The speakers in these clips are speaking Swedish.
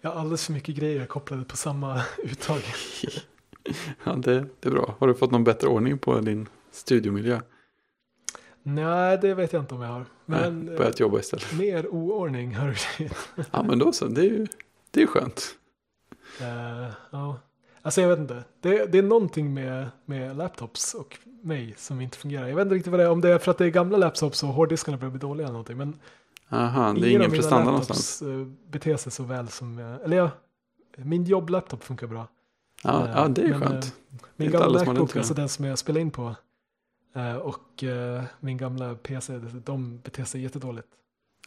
Jag har alldeles för mycket grejer kopplade på samma uttag. Ja, det, det är bra. Har du fått någon bättre ordning på din studiomiljö? Nej, det vet jag inte om jag har. Men Nej, börjat jobba istället. eh, mer oordning har du. Ja, men då så. Det är ju det är skönt. Eh, ja. Alltså jag vet inte. Det, det är någonting med, med laptops och mig som inte fungerar. Jag vet inte riktigt vad det är. Om det är för att det är gamla laptops och hårddiskarna börjar bli dåliga eller någonting. Men Aha, det är ingen prestanda någonstans. eh, beter sig så väl som jag, eller ja, min jobblaptop funkar bra. Ja, Eh, ja, det är ju skönt. eh, är Min gamla Macbook, alltså den som jag spelar in på, eh, och eh, min gamla PC, de beter sig jättedåligt.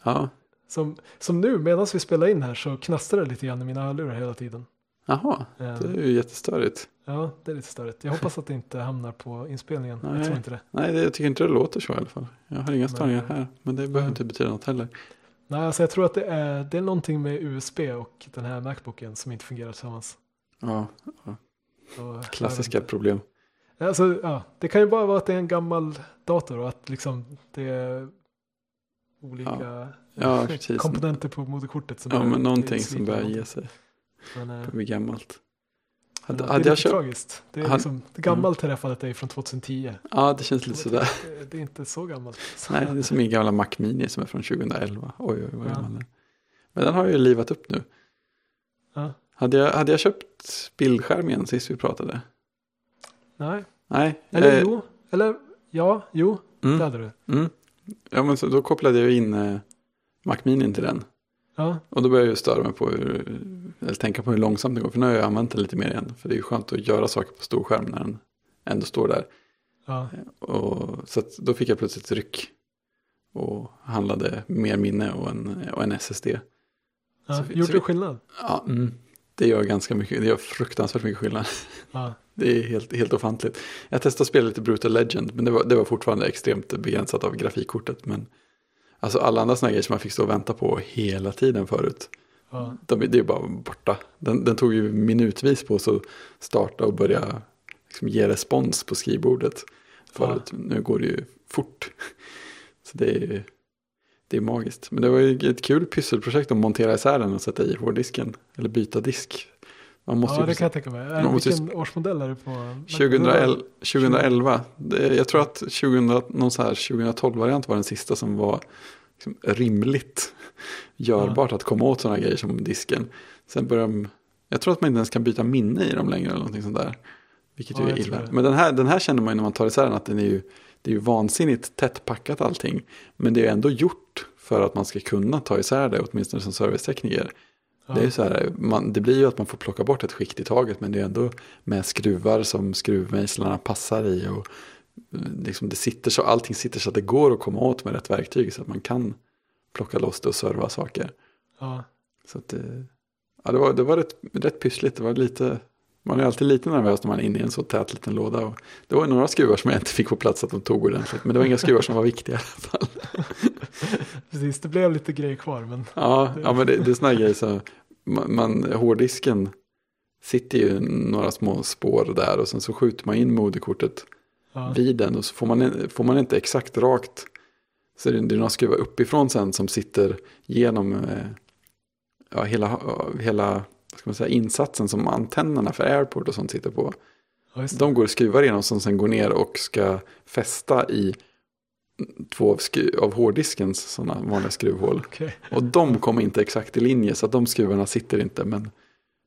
Ja, Som, som nu, medan vi spelar in här så knastrar det lite grann i mina hörlurar hela tiden. jaha. Eh, Det är ju jättestörigt. Ja, det är lite störigt. Jag hoppas att det inte hamnar på inspelningen. Jag Nej. tror inte det. Nej, det, jag tycker inte det låter så i alla fall. Jag har inga störningar här. Men det behöver Nej. inte betyda något heller. Nej, alltså jag tror att det är, det är någonting med USB och den här Macbooken som inte fungerar tillsammans. Ja, Och, klassiska jag problem. Alltså, ja, det kan ju bara vara att det är en gammal dator och att liksom det är olika Ja, precis. komponenter på moderkortet. Som Ja, är- men någonting som börjar ge sig. Men, eh, Det blir gammalt. Hade, det är hade jag köpt... tragiskt. Det, är hade- liksom, det gammalt i det här fallet är från 2010. Ja, det känns lite sådär. Det, det är inte så gammalt. Nej, det är som min gamla Mac Mini som är från 2011. Oj, oj, vad Ja. gammal den. Men den har ju livat upp nu. Ja. Hade jag, hade jag köpt bildskärm igen sist vi pratade? Nej, Nej. eller eh, jo, eller ja, jo, mm, det hade du. mm. Ja, men så, då kopplade jag in eh, Mac Mini till den. Ja, Och då började jag ju störa mig på hur, eller tänka på hur långsamt det går. För nu har jag använt den lite mer igen. För det är ju skönt att göra saker på stor skärm när den ändå står där. ja, Och, så då fick jag plötsligt ryck. Och handlade mer minne och en, och en SSD. ja. Så Gjorde så vi- skillnad? Ja, mm, det gör ganska mycket. Det gör fruktansvärt mycket skillnad. Ja, Det är helt, helt ofantligt. Jag testade att spela lite Brutal Legend. Men det var, det var fortfarande extremt begränsat av grafikkortet. Men alltså alla andra sådana grejer som man fick stå och vänta på hela tiden förut. ja, De, det är bara borta. Den, den tog ju minutvis på sig att starta och börja liksom ge respons på skrivbordet. Förut. Nu går det ju fort. Så det är, det är magiskt. Men det var ju ett kul pysselprojekt att montera isär den och sätta i hårddisken. Eller byta disk. Man måste ja ju det kan jag tänka mig. Man måste ju- Vilken årsmodell är det på? 2011, 2011 det, jag tror att 2000, någon så här 2012-variant var den sista som var liksom rimligt görbart att komma åt sådana grejer som disken. Sen börjar de, jag tror att man inte ens kan byta minne i dem längre eller någonting sånt där. Vilket Ja, ju är illa. Men den här, den här känner man ju när man tar isär den att den är ju, det är ju vansinnigt tätt packat allting. Men det är ju ändå gjort för att man ska kunna ta isär det, åtminstone som servicetekniker. Ja, Det, är så här, man, det blir ju att man får plocka bort ett skikt i taget men det är ändå med skruvar som skruvmejslarna passar i. Och eh, liksom det sitter så, allting sitter så att det går att komma åt med rätt verktyg så att man kan plocka loss det och serva saker. ja, Så att det, ja, det var, det var rätt, rätt pyssligt. Det var lite, man är alltid lite nervös när man är inne i en så tät liten låda. Och det var några skruvar som jag inte fick på plats att de tog ordentligt. Men det var inga skruvar som var viktiga i alla fall. precis. Det blev lite grejer kvar. Men Ja, ja men det, det är sådana grejer så man, man, hårddisken sitter ju några små spår där och sen så skjuter man in moderkortet ja, vid den och så får man, får man inte exakt rakt så det, det är några skruvar uppifrån sen som sitter genom eh, ja, hela, hela ska man säga, insatsen som antennerna för airport och sånt sitter på. ja. De går skruvar igenom som sen går ner och ska fästa i två av, av hårddiskens sådana vanliga skruvhål. Okej. Och de kommer inte exakt i linje så att de skruvarna sitter inte. Men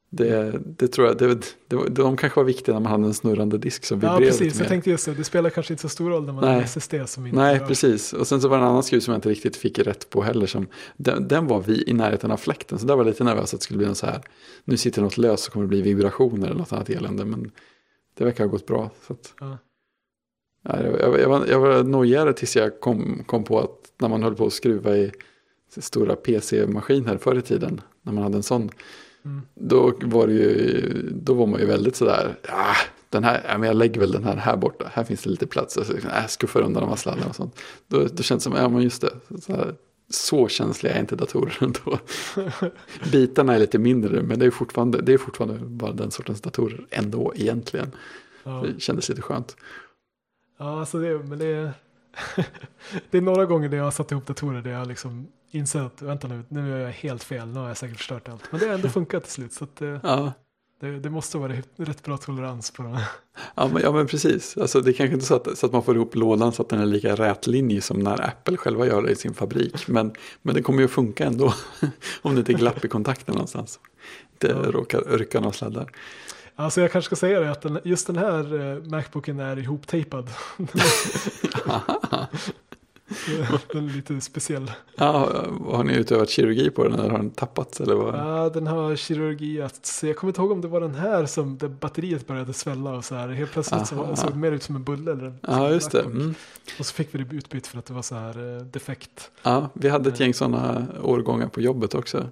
det, det tror jag, det, det, de kanske var viktiga när man hade en snurrande disk som Ja, vibrerade precis. lite Jag mer. tänkte just det. Det spelar kanske inte så stor roll när man Nej. har SSD som inte Nej, rör. precis. Och sen så var det en annan skruv som jag inte riktigt fick rätt på heller. Som, den, den var vi i närheten av fläkten. Så där var jag lite nervös att det skulle bli något så här. Nu sitter något löst så kommer det bli vibrationer eller något annat elände. Men det verkar ha gått bra. Så att, Ja. Ja, jag, jag, jag, var, jag var nojigare tills jag kom, kom på att när man höll på att skruva i stora PC-maskiner förr i tiden. När man hade en sån. Mm. Då var, det ju, då var man ju väldigt sådär, ah, den här, ja, men jag lägger väl den här här borta, här finns det lite plats, alltså, äh, skuffar undan de här sladdarna och sånt. Då, då känns det som, ja men just det, så, här, så känsliga är inte datorer ändå. Bitarna är lite mindre, men det är fortfarande, det är fortfarande bara den sortens datorer ändå egentligen. Ja. Det kändes lite skönt. Ja, alltså det, men det är, det är några gånger där jag har satt ihop datorer där jag liksom inser att vänta nu, nu är jag helt fel, nu har jag säkert förstört allt. Men det har ändå funkat till slut. Så att, eh, Ja, det, det måste vara rätt bra tolerans på det. ja, men, ja men precis. Alltså, det är kanske inte så att, så att man får ihop lådan så att den är lika rätlinjig som när Apple själva gör det i sin fabrik. Men, men det kommer ju att funka ändå. om det inte är glapp i kontakten någonstans. Det Ja. råkar rycka några sladdar. Alltså jag kanske ska säga det att den, just den här eh, Macbooken är ihoptejpad. den är lite speciell. Ja, har ni utövat kirurgi på den eller har den tappats? Eller vad? Ja, den har kirurgiats. Jag kommer inte ihåg om det var den här som där batteriet började svälla och så här. Helt plötsligt så Aha. var- såg det mer ut som en bulle. Eller en- Ja, just det. Mm. Och så fick vi det utbytt för att det var så här eh, defekt. Ja, vi hade ett gäng sådana årgångar på jobbet också.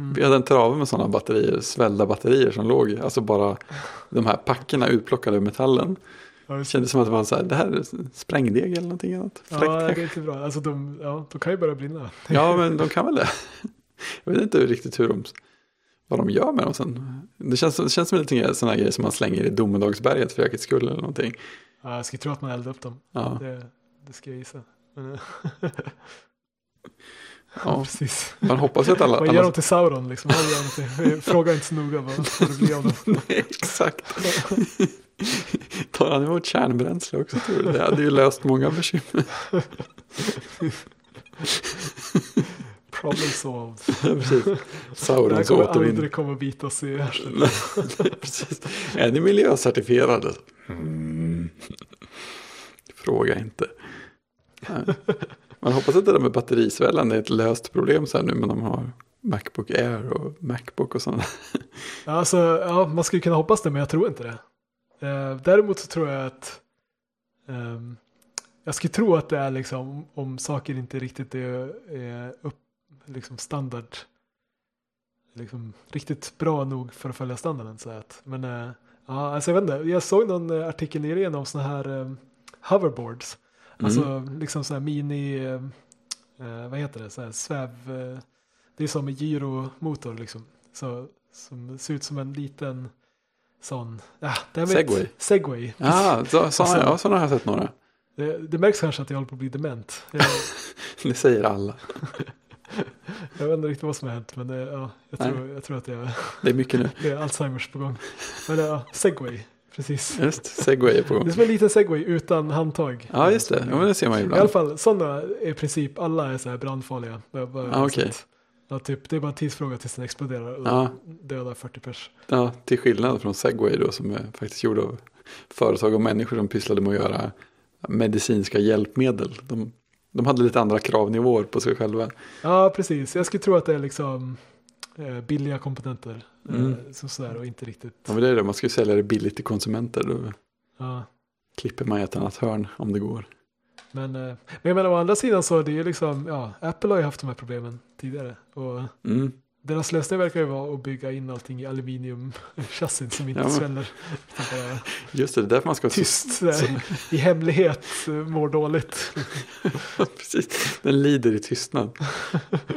Mm. Vi hade en trave med sådana batterier, svällda batterier som låg, alltså bara de här packerna utplockade ur metallen. Ja, Det kändes som att det var så här, det här är sprängdeg eller någonting annat. Fräckt ja, det är inte bra. Alltså de, ja, de kan ju börja brinna. Ja, men de kan väl det. Jag vet inte riktigt hur de, vad de gör med dem sen. Det känns, det känns som lite sådana grejer som man slänger i domedagsberget för säkerhets skull eller någonting. Ja, jag skulle tro att man eldar upp dem. Ja, Det, det ska jag gissa. Men, eh, ja. precis. Man hoppas att alla... Vad ger alla de till Sauron liksom? Vad gör de till? Fråga inte så noga vad, det blir av dem. Nej, exakt. Tar han emot kärnbränsle också tror du? Det hade ju löst många bekymmer. Problem solved. Precis. Det här Saurons kommer återvinning. aldrig komma att bita oss i arslet. Precis. Är ni miljöcertifierade? Mm. Fråga inte. Man hoppas att det där med batterisvällan är ett löst problem så här nu, men de har Macbook Air och Macbook och sådana. Alltså, ja, man skulle kunna hoppas det, men jag tror inte det. Eh, däremot så tror jag att eh, jag skulle tro att det är liksom om saker inte riktigt är, är upp, liksom standard, liksom riktigt bra nog för att följa standarden. Så att, men eh, ja, alltså jag vet inte, jag såg någon eh, artikel nyligen om sådana här ehm, hoverboards. Alltså liksom så här mini, eh, eh, vad heter det, så här sväv, eh, det är som en gyromotor liksom. Så, som ser ut som en liten sån, ja, det här med Segway. Segway. Ja, så, sådana, Alltså- sådana har jag sett några. Det, det märks kanske att jag håller på att bli dement. Jag, Det säger alla. jag vet inte riktigt vad som har hänt men det, ja, jag, tror, jag tror att är, Det är mycket nu. det är Alzheimers på gång. Men ja, Segway, precis. Just, segway är på Det gång. är som en liten Segway utan handtag. Ja, just det. Ja, men det ser man ju I alla ibland. fall sådana i princip alla är så här brandfarliga. Jag bara- Ah, okej. Ja, typ, det är bara en tidsfråga tills den exploderar och Ja. dödar 40 pers. Ja, till skillnad från segway då som är faktiskt gjord av företag och människor som pysslade med att göra medicinska hjälpmedel. De, de hade lite andra kravnivåer på sig själva. Ja, precis. Jag skulle tro att det är liksom billiga komponenter. Mm. Eh, så sådär, och inte riktigt. Ja, men det är det, man ska ju sälja det billigt till konsumenter. Då Ja. klipper man i ett annat hörn om det går. Men, eh, men jag menar å andra sidan så är det ju liksom, ja, Apple har ju haft de här problemen tidigare. Och Mm. Deras lösning verkar ju vara att bygga in allting i aluminiumchassin som inte Ja, men- sväller. Just det, det är därför man ska... tyst sådär, i hemlighet eh, mår dåligt. Precis, den lider i tystnad.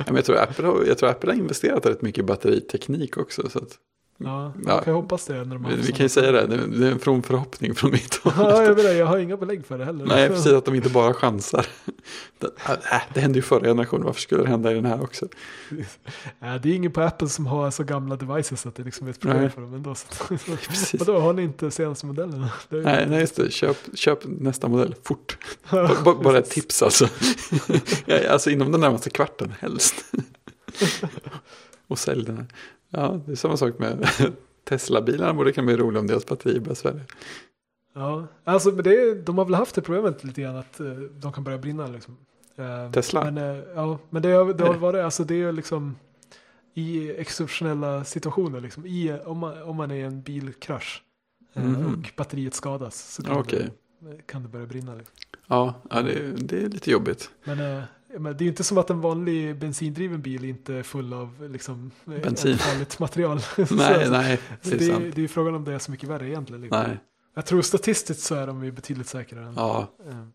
jag, tror Apple har, jag tror Apple har investerat rätt mycket i batteriteknik också. Så att, Ja, Ja. kan hoppas det. När de vi, vi kan ju säga det, det är en from förhoppning från mitt håll. Ja, jag, menar, jag har inga belägg för det heller. Nej, precis att de inte bara chansar. Det, äh, det hände ju förra generationen, varför skulle det hända i den här också? Ja, det är ingen på Apple som har så gamla devices att det liksom är ett problem Nej. för dem ändå. Så, Precis. och då har ni inte senaste ju- Nej, nej, just det. Köp, köp nästa modell fort. B- bara ett tips alltså. ja, alltså inom den närmaste kvarten helst. Och sälj den här. Ja, det är samma sak med Tesla-bilarna. Borde kunna bli roligt om deras batteri börjar svälja. Ja, alltså men det, de har väl haft det problemet lite grann att eh, de kan börja brinna liksom. Eh, Tesla? Men, eh, ja, men det har, det har varit, alltså det är liksom i exceptionella situationer liksom. I, om, man, om man är i en bilkrasch Mhm. och batteriet skadas så kan, Okej. det, kan det börja brinna. Liksom. Ja, ja det, det är lite jobbigt. Men, men det är ju inte som att en vanlig bensindriven bil inte är full av liksom, Bensin. farligt material. Nej, så, nej, det är det, är, det är frågan om det är så mycket värre egentligen. Liksom. Nej, Jag tror statistiskt så är de ju betydligt säkrare. Än, ja, eh,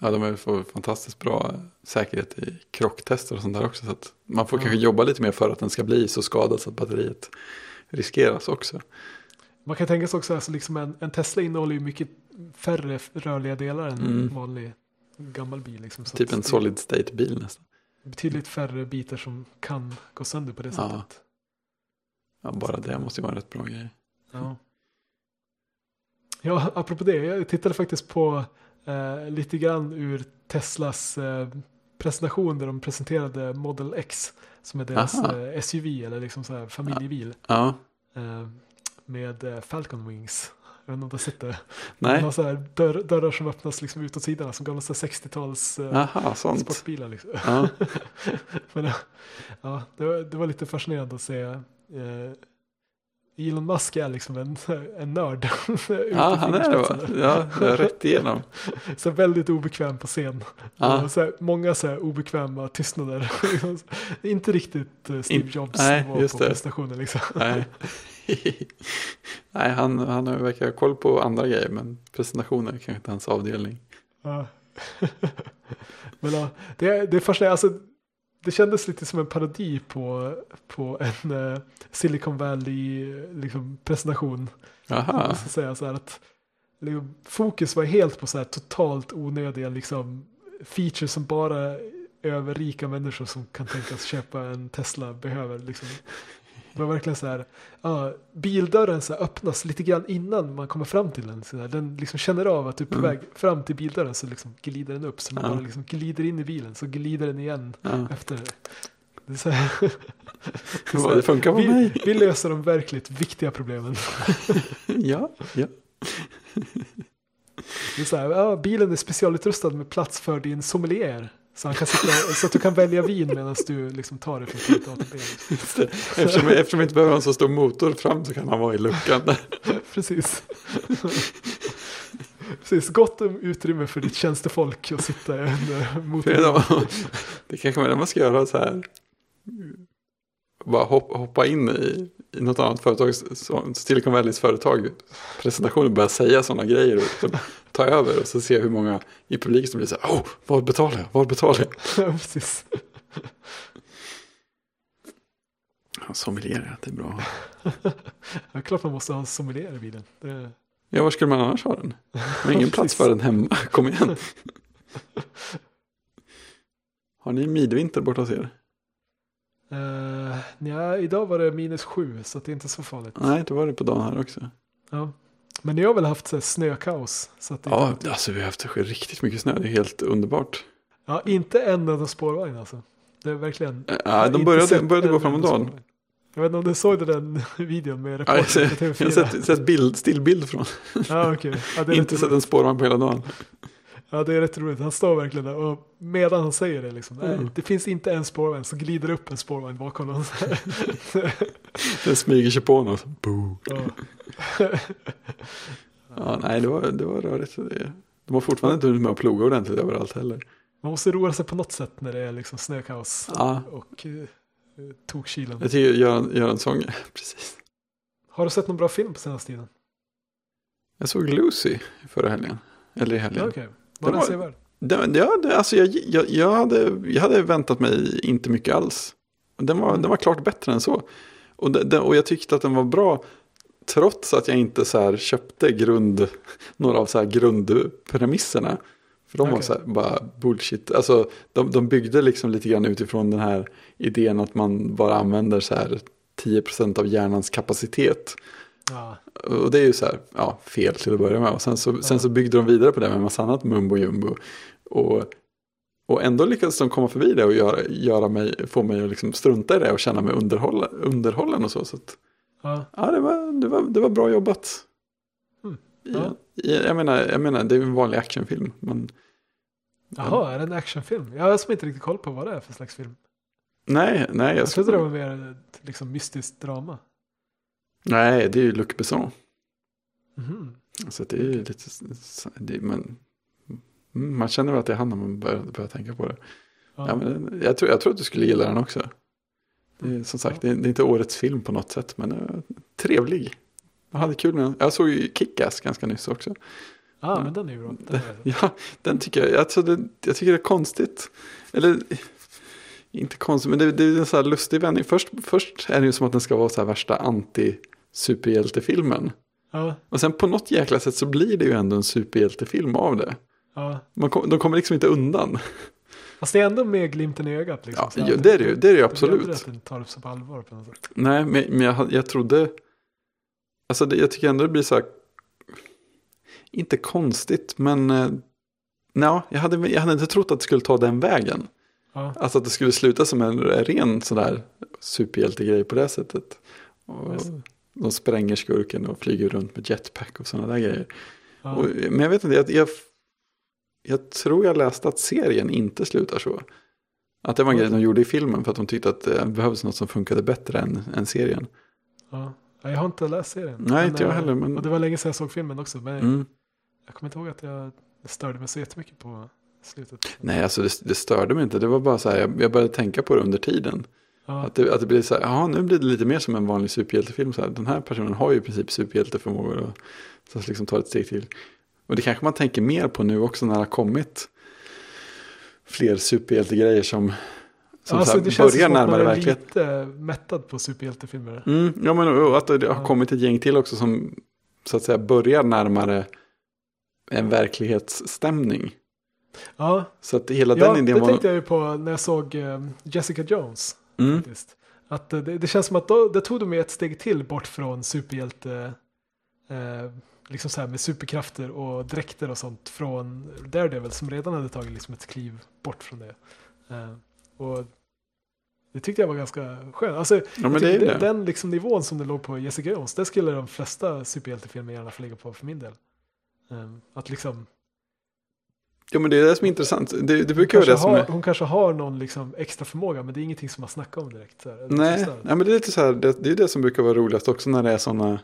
ja, de fått fantastiskt bra säkerhet i krocktester och sånt där också. Så man får Ja. kanske jobba lite mer för att den ska bli så skadad så att batteriet riskeras också. Man kan tänka sig också att alltså, liksom en, en Tesla innehåller ju mycket färre rörliga delar än Mm. vanlig gammal bil. Liksom, Typ en solid state bil nästan. betydligt färre bitar som kan gå sönder på det Ja. sättet. Ja, bara det måste ju vara en rätt bra grej. Ja. ja, apropå det. Jag tittade faktiskt på eh, lite grann ur Teslas eh, presentation där de presenterade Model X. Som är deras eh, SUV eller liksom så här familjebil. Ja, Eh, med eh, Falcon Wings. Jag vet inte om du har sett det. De nej. har så här dörr, dörrar som öppnas liksom utåt sidorna som gamla så här 60-tals eh, Aha, sportbilar. Liksom. Ja, Men, ja, det, var, det var lite fascinerande att se. Eh, Elon Musk är liksom en, en nörd. ja han är det va? Ja, rätt igenom. Så väldigt obekväm på scen. Ja. Så här, många så här obekväma tystnader. Inte riktigt eh, Steve In- Jobs nej, just på det. prestationen. Liksom. Nej, nej han, han verkar ha koll på andra grejer, men presentationer kanske inte hans avdelning. Ja. Men ja, det, det är fascinerande. Alltså, det kändes lite som en parodi på, på en eh, Silicon Valley liksom, presentation. Jaha, måste säga så att liksom, fokus var helt på så här totalt onödiga liksom, features som bara överrika människor som kan tänkas köpa en Tesla behöver. Liksom. Det var verkligen så här, ja, bildörren så här öppnas lite grann innan man kommer fram till den. Så här, den liksom känner av att du är på Mm. väg fram till bildörren så liksom glider den upp. Så man Ja. bara liksom glider in i bilen så glider den igen ja. efter. Det är så här, Ja, det funkar på vi, mig. vi löser de verkligt viktiga problemen. Ja, ja. Det är så här, ja, bilen är specialutrustad med plats för din sommelier. Så, han kan sitta, så att du kan välja vin medan du liksom tar det från punkt A till B. Eftersom, eftersom vi inte behöver ha en så stor motor fram så kan han vara i luckan. där. Precis. Precis, gott om utrymme för ditt tjänstefolk att sitta i en eh, motor. de- Det kanske man ska göra så här. Bara hoppa, in i, i något annat företag, Silicon Valleys företag, presentation och börja säga sådana grejer och så ta över och så se hur många i publiken som blir så här, oh, vad betalar jag, vad betalar jag? Ja, Precis. Sommelier, det är bra. Ja, klart man måste ha en sommelier i bilen. Det, Ja, var skulle man annars ha den? Har ingen plats för den hemma, kom igen. Har ni midvinter borta hos er? Uh, ja, idag var det minus sju så det är inte så farligt. Nej, det var det på dagen här också. Ja. Men ni har väl haft så här, snökaos? Så att Ja, inte, alltså vi har haft riktigt mycket snö, det är helt underbart. ja, inte en enda spårvagn alltså. Det är verkligen. Ja, Jag har de började, började gå framåt dagen. Jag vet inte om du såg den videon med Ja, reportern TV4? jag har sett, sett bild, stillbild från. Ja, okej. Ja, Inte sett en spårvagn på hela dagen. Ja, det är rätt roligt. Han står verkligen där och medan han säger det liksom. Nej, Mm. det finns inte en spårvagn så glider upp en spårvagn bakom honom. Den smyger sig på honom. Boo. ja. Ja, nej, det var, det var rörigt. De har fortfarande inte hunnit med att ploga ordentligt överallt heller. Man måste roa sig på något sätt när det är liksom snökaos Ja. och uh, tokkilen. Jag tycker Göran, Göran Sång, precis. Har du sett någon bra film på senaste tiden? Jag såg Lucy förra helgen. Eller i helgen. Ja, Okej, var den var- sevärd? Ja, det, alltså jag, jag, jag, hade, jag hade väntat mig inte mycket alls. Den var, den var klart bättre än så. Och, det, och jag tyckte att den var bra. Trots att jag inte så köpte grund, några av så grundpremisserna. För de var Okej. så här bara bullshit. Alltså, de, de byggde liksom lite grann utifrån den här idén att man bara använder så här 10% av hjärnans kapacitet. Ja, Och det är ju så här, ja, fel till att börja med. Och sen så, sen så byggde de vidare på det med en massa annat mumbo jumbo. Och, och ändå lyckades de komma förbi det och göra, göra mig, få mig att liksom strunta i det och känna mig underhålla, underhållen och så. så att, ja. ja, det var, det, var, det var bra jobbat. Mm. I, Ja. i, jag, menar, jag menar, det är en vanlig actionfilm. Men, Jaha, är det en actionfilm? Jag har som inte riktigt koll på vad det är för slags film. nej, nej, jag Jag trodde det var mer liksom, mystiskt drama. Nej, det är ju Luc Besson. Mhm. Så det är ju lite, det, men, mm, man känner väl att det är han när man börjar, börjar tänka på det. Ja. Ja, men jag, tror, jag tror att du skulle gilla den också. Är, som sagt, det är, det är inte årets film på något sätt, men uh, trevlig. Jag hade kul med den. Jag såg ju Kick-Ass ganska nyss också. Ja, men den är ju bra. Den är. Ja, den tycker jag, alltså det, jag tycker det är konstigt. Eller, inte konstigt, men det, det är en så här lustig vändning. Först, först är det ju som att den ska vara så här värsta anti-superhjältefilmen. Ja, Och sen på något jäkla sätt så blir det ju ändå en superhjältefilm av det. ja, Man kom, de kommer liksom inte undan. Fast det är ändå med glimten i ögat. Liksom, Ja, så ja, det är det ju, det är det ju absolut. att den tar upp sig på allvar på något sätt. Nej, men, men jag, jag trodde... Alltså det, jag tycker ändå det blir så här... Inte konstigt, men... Eh, nej, jag hade, jag hade inte trott att det skulle ta den vägen. Ja, Alltså att det skulle sluta som en ren sådär superhjältegrej på det sättet. Och. De spränger skurken och flyger runt med jetpack och sådana där grejer. ja. Och, men jag vet inte, jag, jag, jag tror jag läste att serien inte slutar så. Att det var en grej de gjorde i filmen för att de tyckte att det behövdes något som funkade bättre än, än serien. ja. Ja, Jag har inte läst serien. Nej, inte jag eh, heller, men- Och det var länge sedan jag såg filmen också. Men Mm. jag kommer inte ihåg att jag störde mig så jättemycket på slutet. Nej, alltså det, det störde mig inte. Det var bara så här, jag, jag började tänka på det under tiden. Ja, Att det, att det blir så här, ja nu blir det lite mer som en vanlig superhjältefilm. Så här, den här personen har ju i princip superhjälteförmågor och så liksom tar ett steg till. Och det kanske man tänker mer på nu också när det har kommit fler superhjältegrejer som, som alltså, så här, det känns börjar som att man närmare är verkligheten. lite mättad på superhjältefilmer. Mm, ja, men och att det har kommit ett gäng till också som så att säga börjar närmare en verklighetsstämning. Ja, Så att hela ja den det idén var... tänkte jag ju på när jag såg eh, Jessica Jones. Mm, Faktiskt. Att eh, det, det känns som att då, det tog de ett steg till bort från superhjälte, eh, liksom så här med superkrafter och dräkter och sånt från Daredevil som redan hade tagit liksom ett kliv bort från det. Eh, och det tyckte jag var ganska skönt. Alltså, ja, det ju den- det. Den liksom nivån som det låg på Jessica Jones, det skulle de flesta superhjältefilmer gärna få ligga på för min del. Eh, att liksom, Ja, men det är det som är intressant. Det, det hon, brukar vara kanske det som har, är... hon kanske har någon liksom extra förmåga men det är ingenting som man snackar om direkt. Så här, Nej, så men det är lite så här, det, det är det som brukar vara roligast också när det är sådana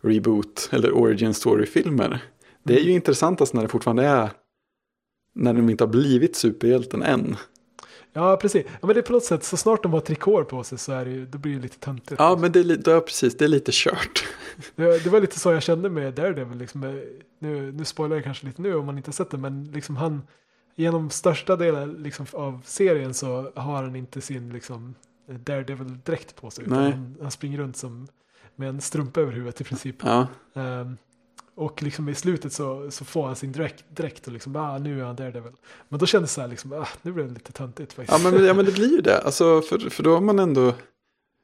reboot eller origin story-filmer. Det är ju intressantast när det fortfarande är, när de inte har blivit superhjälten än. Ja, precis. Ja, men det är på något sätt, så snart de har trikåer på sig så är det då blir det lite töntigt. Ja, men det är, ja, precis, det är lite kört. det, det var lite så jag kände med Daredevil. Liksom, nu, nu spoilar jag kanske lite nu om man inte har sett det, men liksom han, genom största delen liksom, av serien så har han inte sin liksom, Daredevil-dräkt på sig. Utan Nej. han, han springer runt som, med en strumpa över huvudet i princip. Ja, Ehm, och liksom i slutet så, så får han sin dräkt, och liksom, ah, nu är han Daredevil. Men då kändes det så här, liksom, ah, nu blev det lite töntigt faktiskt. ja, men, ja men det blir ju det. Alltså, för, för då har man ändå,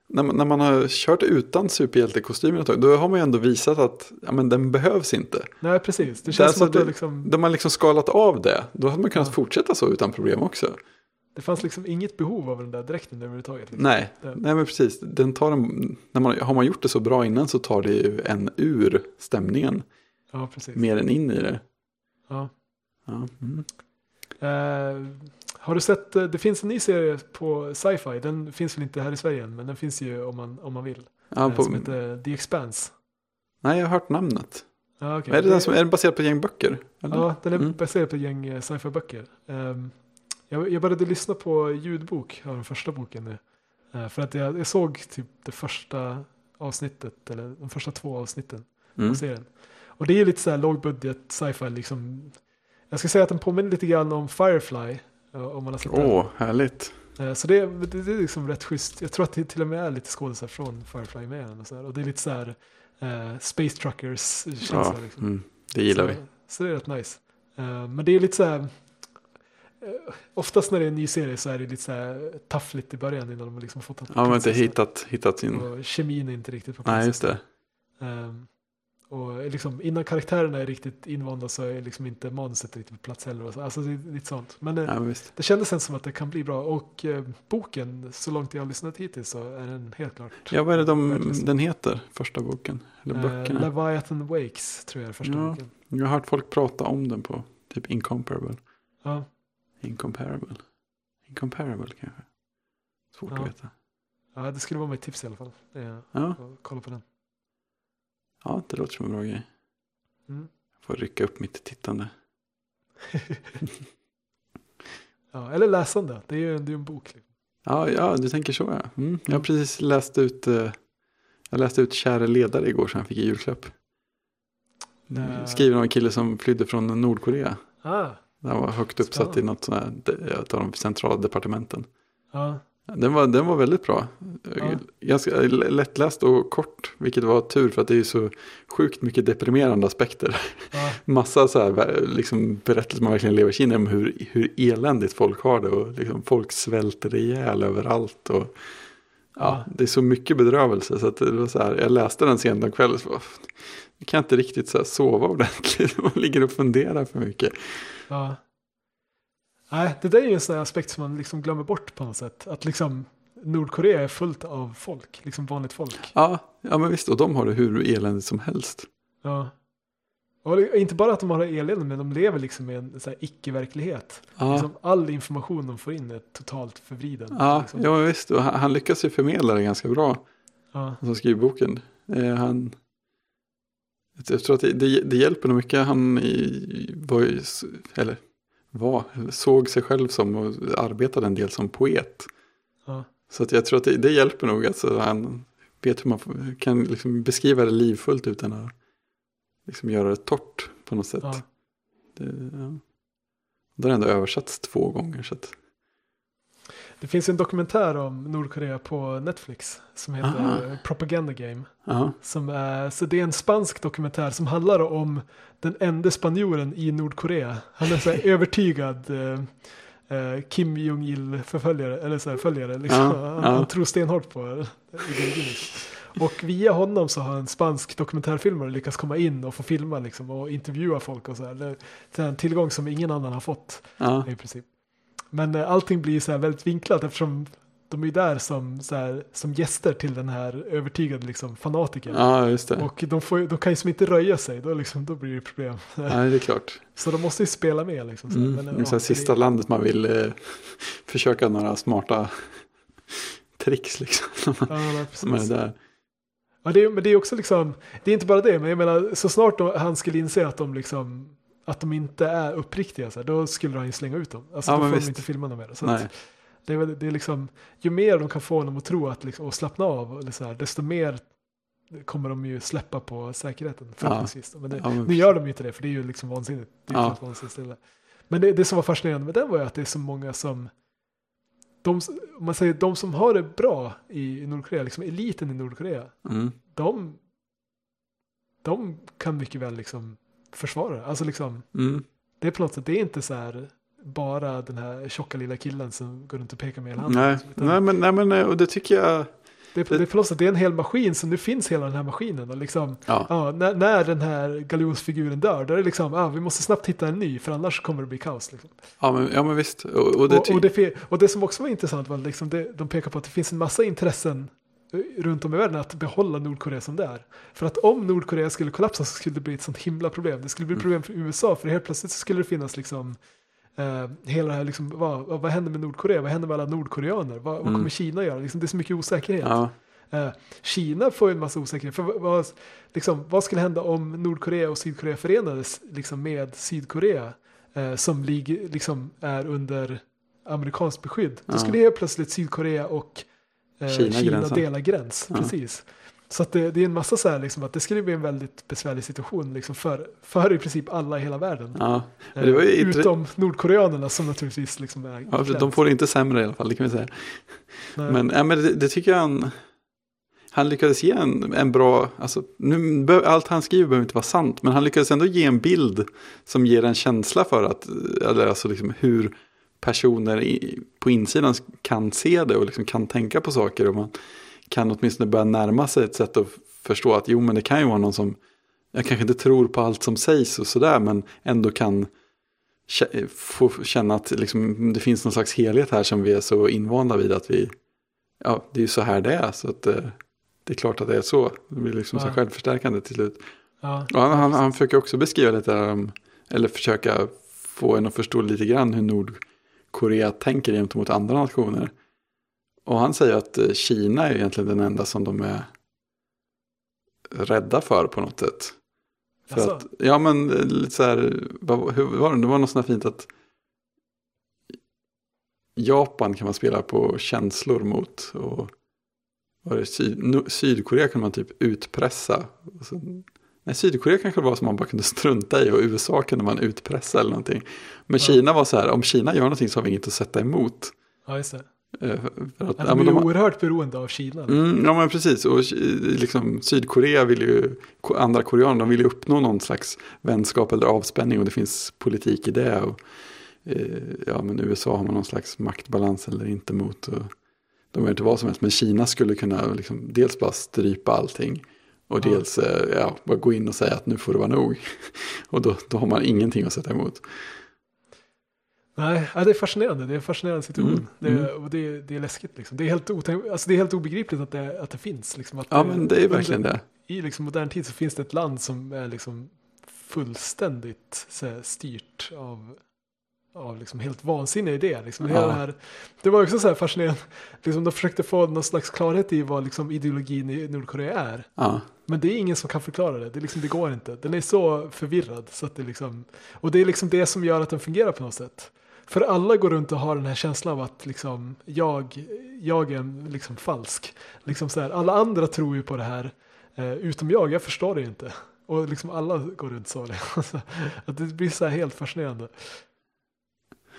när man, när man har kört utan superhjältekostymen ett tag, då har man ju ändå visat att ja, men den behövs inte. Nej, precis. Det Det känns alltså som att det, det- liksom, De har liksom skalat av det, då hade man kunnat Ja. fortsätta så utan problem också. det fanns liksom inget behov av den där dräkten överhuvudtaget. Liksom. Nej, Det- nej men precis. Den tar en, när man, har man gjort det så bra innan så tar det ju en ur stämningen Ja, precis. mer än in i det. Ja. Ja, mm. Eh, har du sett, eh, det finns en ny serie på sci-fi, den finns väl inte här i Sverige än, men den finns ju om man, om man vill. ja, eh, på, Som heter The Expanse. Nej, jag har hört namnet. Okej. Men är, det den som, är den baserad på ett gäng böcker? Eller? Ja, den är Mm. baserad på ett gäng eh, sci-fi böcker. Ehm, jag, jag började lyssna på ljudbok av den första boken nu. Eh, för att jag, jag såg typ det första avsnittet, eller de första två avsnitten Mm. av serien. Och det är lite så här lågbudget sci-fi liksom. Jag ska säga att den påminner lite grann om Firefly. eh, Om man har sett den. Åh, härligt. Eh, Så det, det, det är liksom rätt schysst. Jag tror att det till och med är lite skådisar från Firefly med den och så här. Och det är lite så här eh, Space Truckers känsla. Ja, liksom. mm, det gillar så, vi. Så det är rätt nice. Eh, men det är lite så här. oftast när det är en ny serie så är det lite så här taffligt i början innan de har liksom fått Ja, men inte hittat, hittat sin... Och kemin är inte riktigt på plats. Nej, just det. Ehm, och liksom, innan karaktärerna är riktigt invanda så är liksom inte manuset riktigt på plats heller. och så. Alltså det är lite sånt. Men eh, Ja, men det kändes sen som att det kan bli bra. Och eh, boken, så långt jag har lyssnat hittills så är den helt klart. Ja, vad är det de, den heter? Första boken? Eller Eh, böckerna? Leviathan Wakes tror jag är första Ja. boken. Jag har hört folk prata om den på typ Incomparable. Ja, Incomparable. Incomparable kanske. Svårt Ja. att veta. ja, det skulle vara mitt tips i alla fall. Eh, Ja, kolla på den. Ja, det låter som en bra grej. Mm. Jag får rycka upp mitt tittande. Ja, eller läsande, det är ju det är en bok. Liksom. Ja, ja, du tänker så ja. Mm. Jag har precis läst ut, eh, jag läste ut Käre ledare igår som jag fick i julklapp. Eh. Skriven av en kille som flydde från Nordkorea. Ah, Han var högt uppsatt Spännande. i något sånt här, ett av de centrala departementen. ja, Den var, den var väldigt bra. Ja. Ganska lättläst och kort, vilket var tur för att det är så sjukt mycket deprimerande aspekter. ja, massa så här, liksom, berättelser man verkligen lever sig in i om hur, hur eländigt folk har det. Och liksom, folk svälter ihjäl överallt. Och, ja, Ja. Det är så mycket bedrövelse. Så att det var så här, jag läste den sent en kväll. Så, bara, jag kan inte riktigt så här, sova ordentligt. Man ligger och funderar för mycket. Ja. Nej, det där är ju en sån aspekt som man liksom glömmer bort på något sätt. Att liksom Nordkorea är fullt av folk, liksom vanligt folk. Ja, ja men visst. Och de har det hur eländigt som helst. Ja. Och inte bara att de har det elände, men de lever liksom i en icke-verklighet. Ja. Liksom all information de får in är totalt förvriden. Ja, liksom. ja men visst. Och han, han lyckas ju förmedla det ganska bra. ja. Som skriver boken. Eh, han, jag tror att det, det, det hjälper nog mycket. Han i, var ju, eller var, såg sig själv som och arbetade en del som poet. Ja. Så att jag tror att det, det hjälper nog. Alltså, han vet hur man kan liksom beskriva det livfullt utan att liksom göra det torrt på något sätt. Ja. Det, ja. Det har ändå översatts två gånger. Så att, Det finns en dokumentär om Nordkorea på Netflix som heter Aha. Propaganda Game. Som är, så det är en spansk dokumentär som handlar om den enda spanjoren i Nordkorea. Han är så övertygad eh, eh, Kim Jong-Il-förföljare, eller så här, följare. Liksom. Ja, han, ja. han tror stenhårt på ideologin. Och via honom så har en spansk dokumentärfilmare lyckats komma in och få filma liksom, och intervjua folk och så här. Det det är en tillgång som ingen annan har fått ja, i princip. Men eh, allting blir så här väldigt vinklat eftersom de är ju där som, så här, som gäster till den här övertygade liksom, fanatikern. ja, just det. Och de, får, de kan ju som inte röja sig, då, liksom, då blir det problem. Ja, det är klart. Så de måste ju spela med. Liksom, så. Mm, Men, det ja, är så här det- sista landet man vill eh, försöka några smarta tricks liksom. Ja, nej, Som är där. Ja, det men det är också liksom, det är inte bara det, men jag menar så snart då han skulle inse att de liksom att de inte är uppriktiga, så här, då skulle han ju slänga ut dem. Alltså Ja, då får visst. de inte filma dem mer. Så att, det är, väl, det är liksom, ju mer de kan få honom att tro att liksom, och slappna av, eller så här, desto mer kommer de ju släppa på säkerheten förhoppningsvis. då. Men, det, Ja, men- nu gör de ju inte det, för det är ju liksom vansinnigt. Det är Ja. vansinnigt. Men det, det som var fascinerande med den var ju att det är så många som de, om man säger de som har det bra i Nordkorea, liksom eliten i Nordkorea, Mm. de, de kan mycket väl liksom försvara det. Alltså liksom, Mm. det är på något sätt, det är inte så här bara den här tjocka lilla killen som går runt och pekar med hela handen. Nej. liksom, Nej, men, nej, men och det tycker jag. Det, är, det är på något sätt, det är en hel maskin, så nu finns hela den här maskinen. Och liksom, Ja, ja, när, när den här galjonsfiguren dör, då är det liksom, ah, vi måste snabbt hitta en ny, för annars kommer det bli kaos. Liksom. ja, men, ja men visst. Och, och det, och, och, det, och det som också var intressant var liksom det, de pekar på att det finns en massa intressen runt om i världen att behålla Nordkorea som det är. För att om Nordkorea skulle kollapsa så skulle det bli ett sånt himla problem. Det skulle bli Mm. problem för USA för helt plötsligt så skulle det finnas liksom eh, hela det här liksom, vad, vad, händer med Nordkorea? Vad händer med alla nordkoreaner? Vad, vad Mm. kommer Kina göra? Liksom, det är så mycket osäkerhet. ja, Eh, Kina får ju en massa osäkerhet. För vad, liksom, vad skulle hända om Nordkorea och Sydkorea förenades liksom, med Sydkorea eh, som liksom, är under amerikanskt beskydd? Då Ja. skulle helt plötsligt Sydkorea och Kina Kina, gränsa. dela gräns. Ja. Precis. Så att det, det är en massa så här, liksom, att det skulle bli en väldigt besvärlig situation liksom, för, för i princip alla i hela världen. ja. Eh, Utom nordkoreanerna som naturligtvis liksom är ja de får det inte sämre i alla fall, det kan vi säga. Nej. Men, ja, men det, det tycker jag han, han lyckades ge en, en bra, alltså, nu, allt han skriver behöver inte vara sant, men han lyckades ändå ge en bild som ger en känsla för att, eller alltså liksom hur personer i, på insidan kan se det och liksom kan tänka på saker och man kan åtminstone börja närma sig ett sätt att förstå att jo men det kan ju vara någon som, jag kanske inte tror på allt som sägs och sådär men ändå kan få känna att liksom, det finns någon slags helhet här som vi är så invanda vid att vi, ja det är ju så här det är så att eh, det är klart att det är så. Det blir liksom så Ja. självförstärkande till slut. ja. Han, han, han försöker också beskriva lite, um, eller försöka få en att förstå lite grann hur Nordkorea tänker gentemot andra nationer. Och han säger att eh, Kina är egentligen den enda som de är rädda för på något sätt. För att, ja men eh, lite så här, vad, hur var det? Det var något sånt här fint att Japan kan man spela på känslor mot. Och det Syd, Sydkorea kan man typ utpressa. Och sen, nej, Sydkorea kanske var som man bara kunde strunta i och USA kunde man utpressa eller någonting. Men Ja. Kina var så här, om Kina gör någonting så har vi inget att sätta emot. ja, just det. Eh, för att, ja, de är de oerhört beroende av Kina. Mm, ja men precis, och eh, liksom, Sydkorea vill ju, andra koreaner, de vill ju uppnå någon slags vänskap eller avspänning och det finns politik i det. Och, eh, ja men USA har man någon slags maktbalans eller inte mot. Och, de gör inte vad som helst, men Kina skulle kunna liksom, dels bara strypa allting. Och dels eh, ja, bara gå in och säga att nu får det vara nog. och då, då har man ingenting att sätta emot. Nej, det är fascinerande. Det är en fascinerande situation. Mm, Det, mm. är, och det, är- det är läskigt. Liksom. Det, är helt otänk, alltså, det är helt obegripligt att det, att det finns. Liksom, att Ja men det är verkligen det. I liksom, modern tid så finns det ett land som är liksom, fullständigt så här, styrt av, av liksom, helt vansinniga idéer. Liksom. Ja. det, här, det var också så fascinerande. Liksom, de försökte få någon slags klarhet i vad liksom, ideologin i Nordkorea är. Ja. Men det är ingen som kan förklara det. Det, liksom, det går inte. Den är så förvirrad. Så att det liksom, och det är liksom det som gör att den fungerar på något sätt. För alla går runt och har den här känslan av att liksom, jag, jag är liksom falsk. Liksom så här, alla andra tror ju på det här. Eh, utom jag, jag förstår det inte. Och liksom alla går runt så. Att det blir så här helt fascinerande.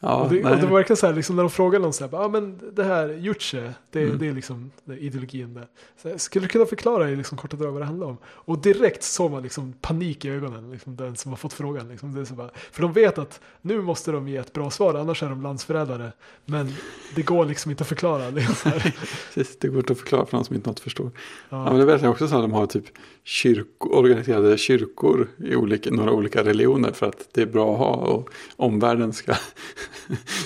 Ja, och, det, nej. och det var verkligen så här, liksom, när de frågar någon så här, ja ah, men det här Juche, det, Mm. det är liksom det är ideologin där. Så här, skulle du kunna förklara i liksom, korta drag vad det handlar om? Och direkt såg man liksom panik i ögonen, liksom, den som har fått frågan. Liksom, det är så bara, för de vet att nu måste de ge ett bra svar, annars är de landsförrädare. Men det går liksom inte att förklara. Liksom. Precis, det går inte att förklara för någon som inte något förstår. Ja, men Ja, det verkar också så att de har typ kyrko, organiserade kyrkor i olika, några olika religioner för att det är bra att ha och omvärlden ska...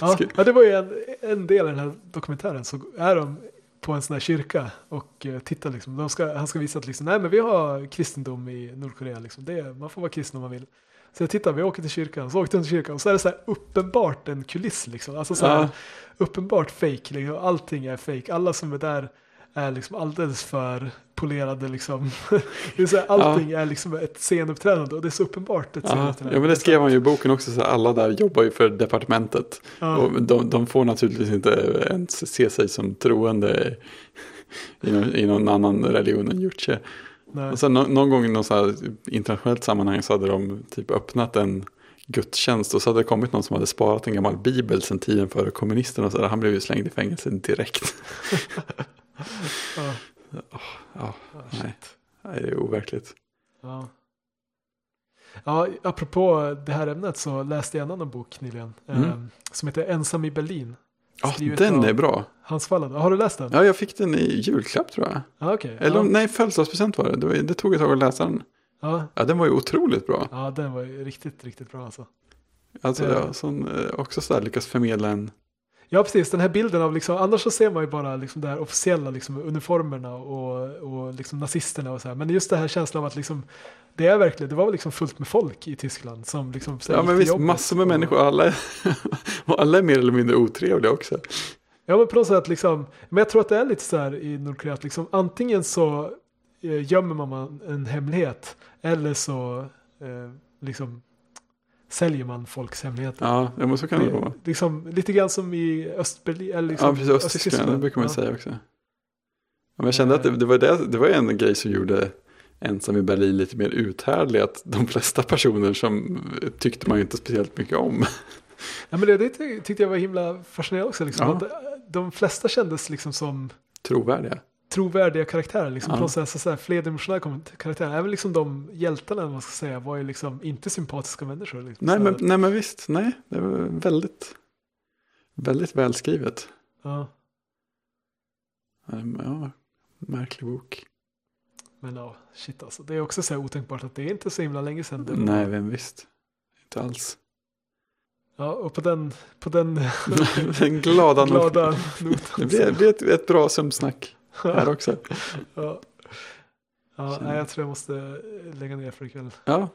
ja, ja, det var ju en, en del i den här dokumentären, så är de på en sån här kyrka och eh, tittar liksom. De ska, han ska visa att liksom, nej men vi har kristendom i Nordkorea. Liksom. Det man får vara kristen om man vill. Så jag tittar, vi åker till kyrkan, så åkte de till kyrkan och så är det så här uppenbart en kuliss liksom. Alltså så här, Ja. uppenbart fake, liksom. allting är fake. Alla som är där är liksom alldeles för polerade liksom. Det är så här, allting är liksom ett scenuppträdande och det är så uppenbart ett Ja, scenuppträdande. ja, men det skrev han ju i boken också, så alla där jobbar ju för departementet. Ja. Och de, de får naturligtvis inte ens se sig som troende i någon, i någon annan religion än Juche. Och sen någon gång i något så internationellt sammanhang så hade de typ öppnat en gudstjänst och så hade det kommit någon som hade sparat en gammal bibel sedan tiden före kommunisterna och så där. Han blev ju slängd i fängelse direkt. Ja. Ja, nej. det är overkligt. Ja. ja, apropå det här ämnet så läste jag en annan bok nyligen. Mm. Eh, som heter Ensam i Berlin. Ja, den är bra. Hans Fallad. Har du läst den? Ja, jag fick den i julklapp tror jag. Ja, okej. Eller ja. nej, födelsedagspresent var det. det. var- Det tog ett tag att läsa den. Ja. Ja, den var ju otroligt bra. ja, den var ju riktigt, riktigt bra alltså. Alltså, Ja. ja, som eh, också så här lyckas förmedla en... Ja, precis. Den här bilden av liksom, annars så ser man ju bara liksom det här officiella liksom, uniformerna och, och liksom nazisterna och så här. Men just det här känslan av att liksom, det är verkligen, det var liksom fullt med folk i Tyskland som liksom så Ja, men visst, massor med och- människor. Alla är, och alla är mer eller mindre otrevliga också. Ja men på något sätt liksom, men jag tror att det är lite så här i Nordkorea att liksom antingen så eh, gömmer man en hemlighet eller så eh, liksom säljer man folks hemligheter. Ja, ja, men så kan det Det- vara. liksom, lite grann som i Östberlin. Eller liksom Ja, precis. Östtyskland, det brukar man ja. säga också. Ja, men jag kände att det, det, var det, det var en grej som gjorde ensam i Berlin lite mer uthärdlig. Att de flesta personer som tyckte man inte speciellt mycket om. Ja, men det, det ty- tyckte jag var himla fascinerande också. Liksom, Ja. eh, de flesta kändes liksom som Trovärdiga. Trovärdiga karaktärer. Liksom, Ja. på något sätt, så, så här, flerdimensionella karaktärer. Även liksom de hjältarna man ska säga var ju liksom inte sympatiska människor. Liksom. Nej men, nej men visst, nej. Det var väldigt, väldigt välskrivet. ja. Ja, märklig bok. Men ja, shit alltså. Det är också så här otänkbart att det är inte så himla länge sedan. Det Nej, vem visst. Inte alls. Ja, och på den, på den Den glada, glada noten. Det blir, blir ett, ett bra sömnsnack här också. ja. Ja, jag tror jag måste lägga ner för ikväll. Ja,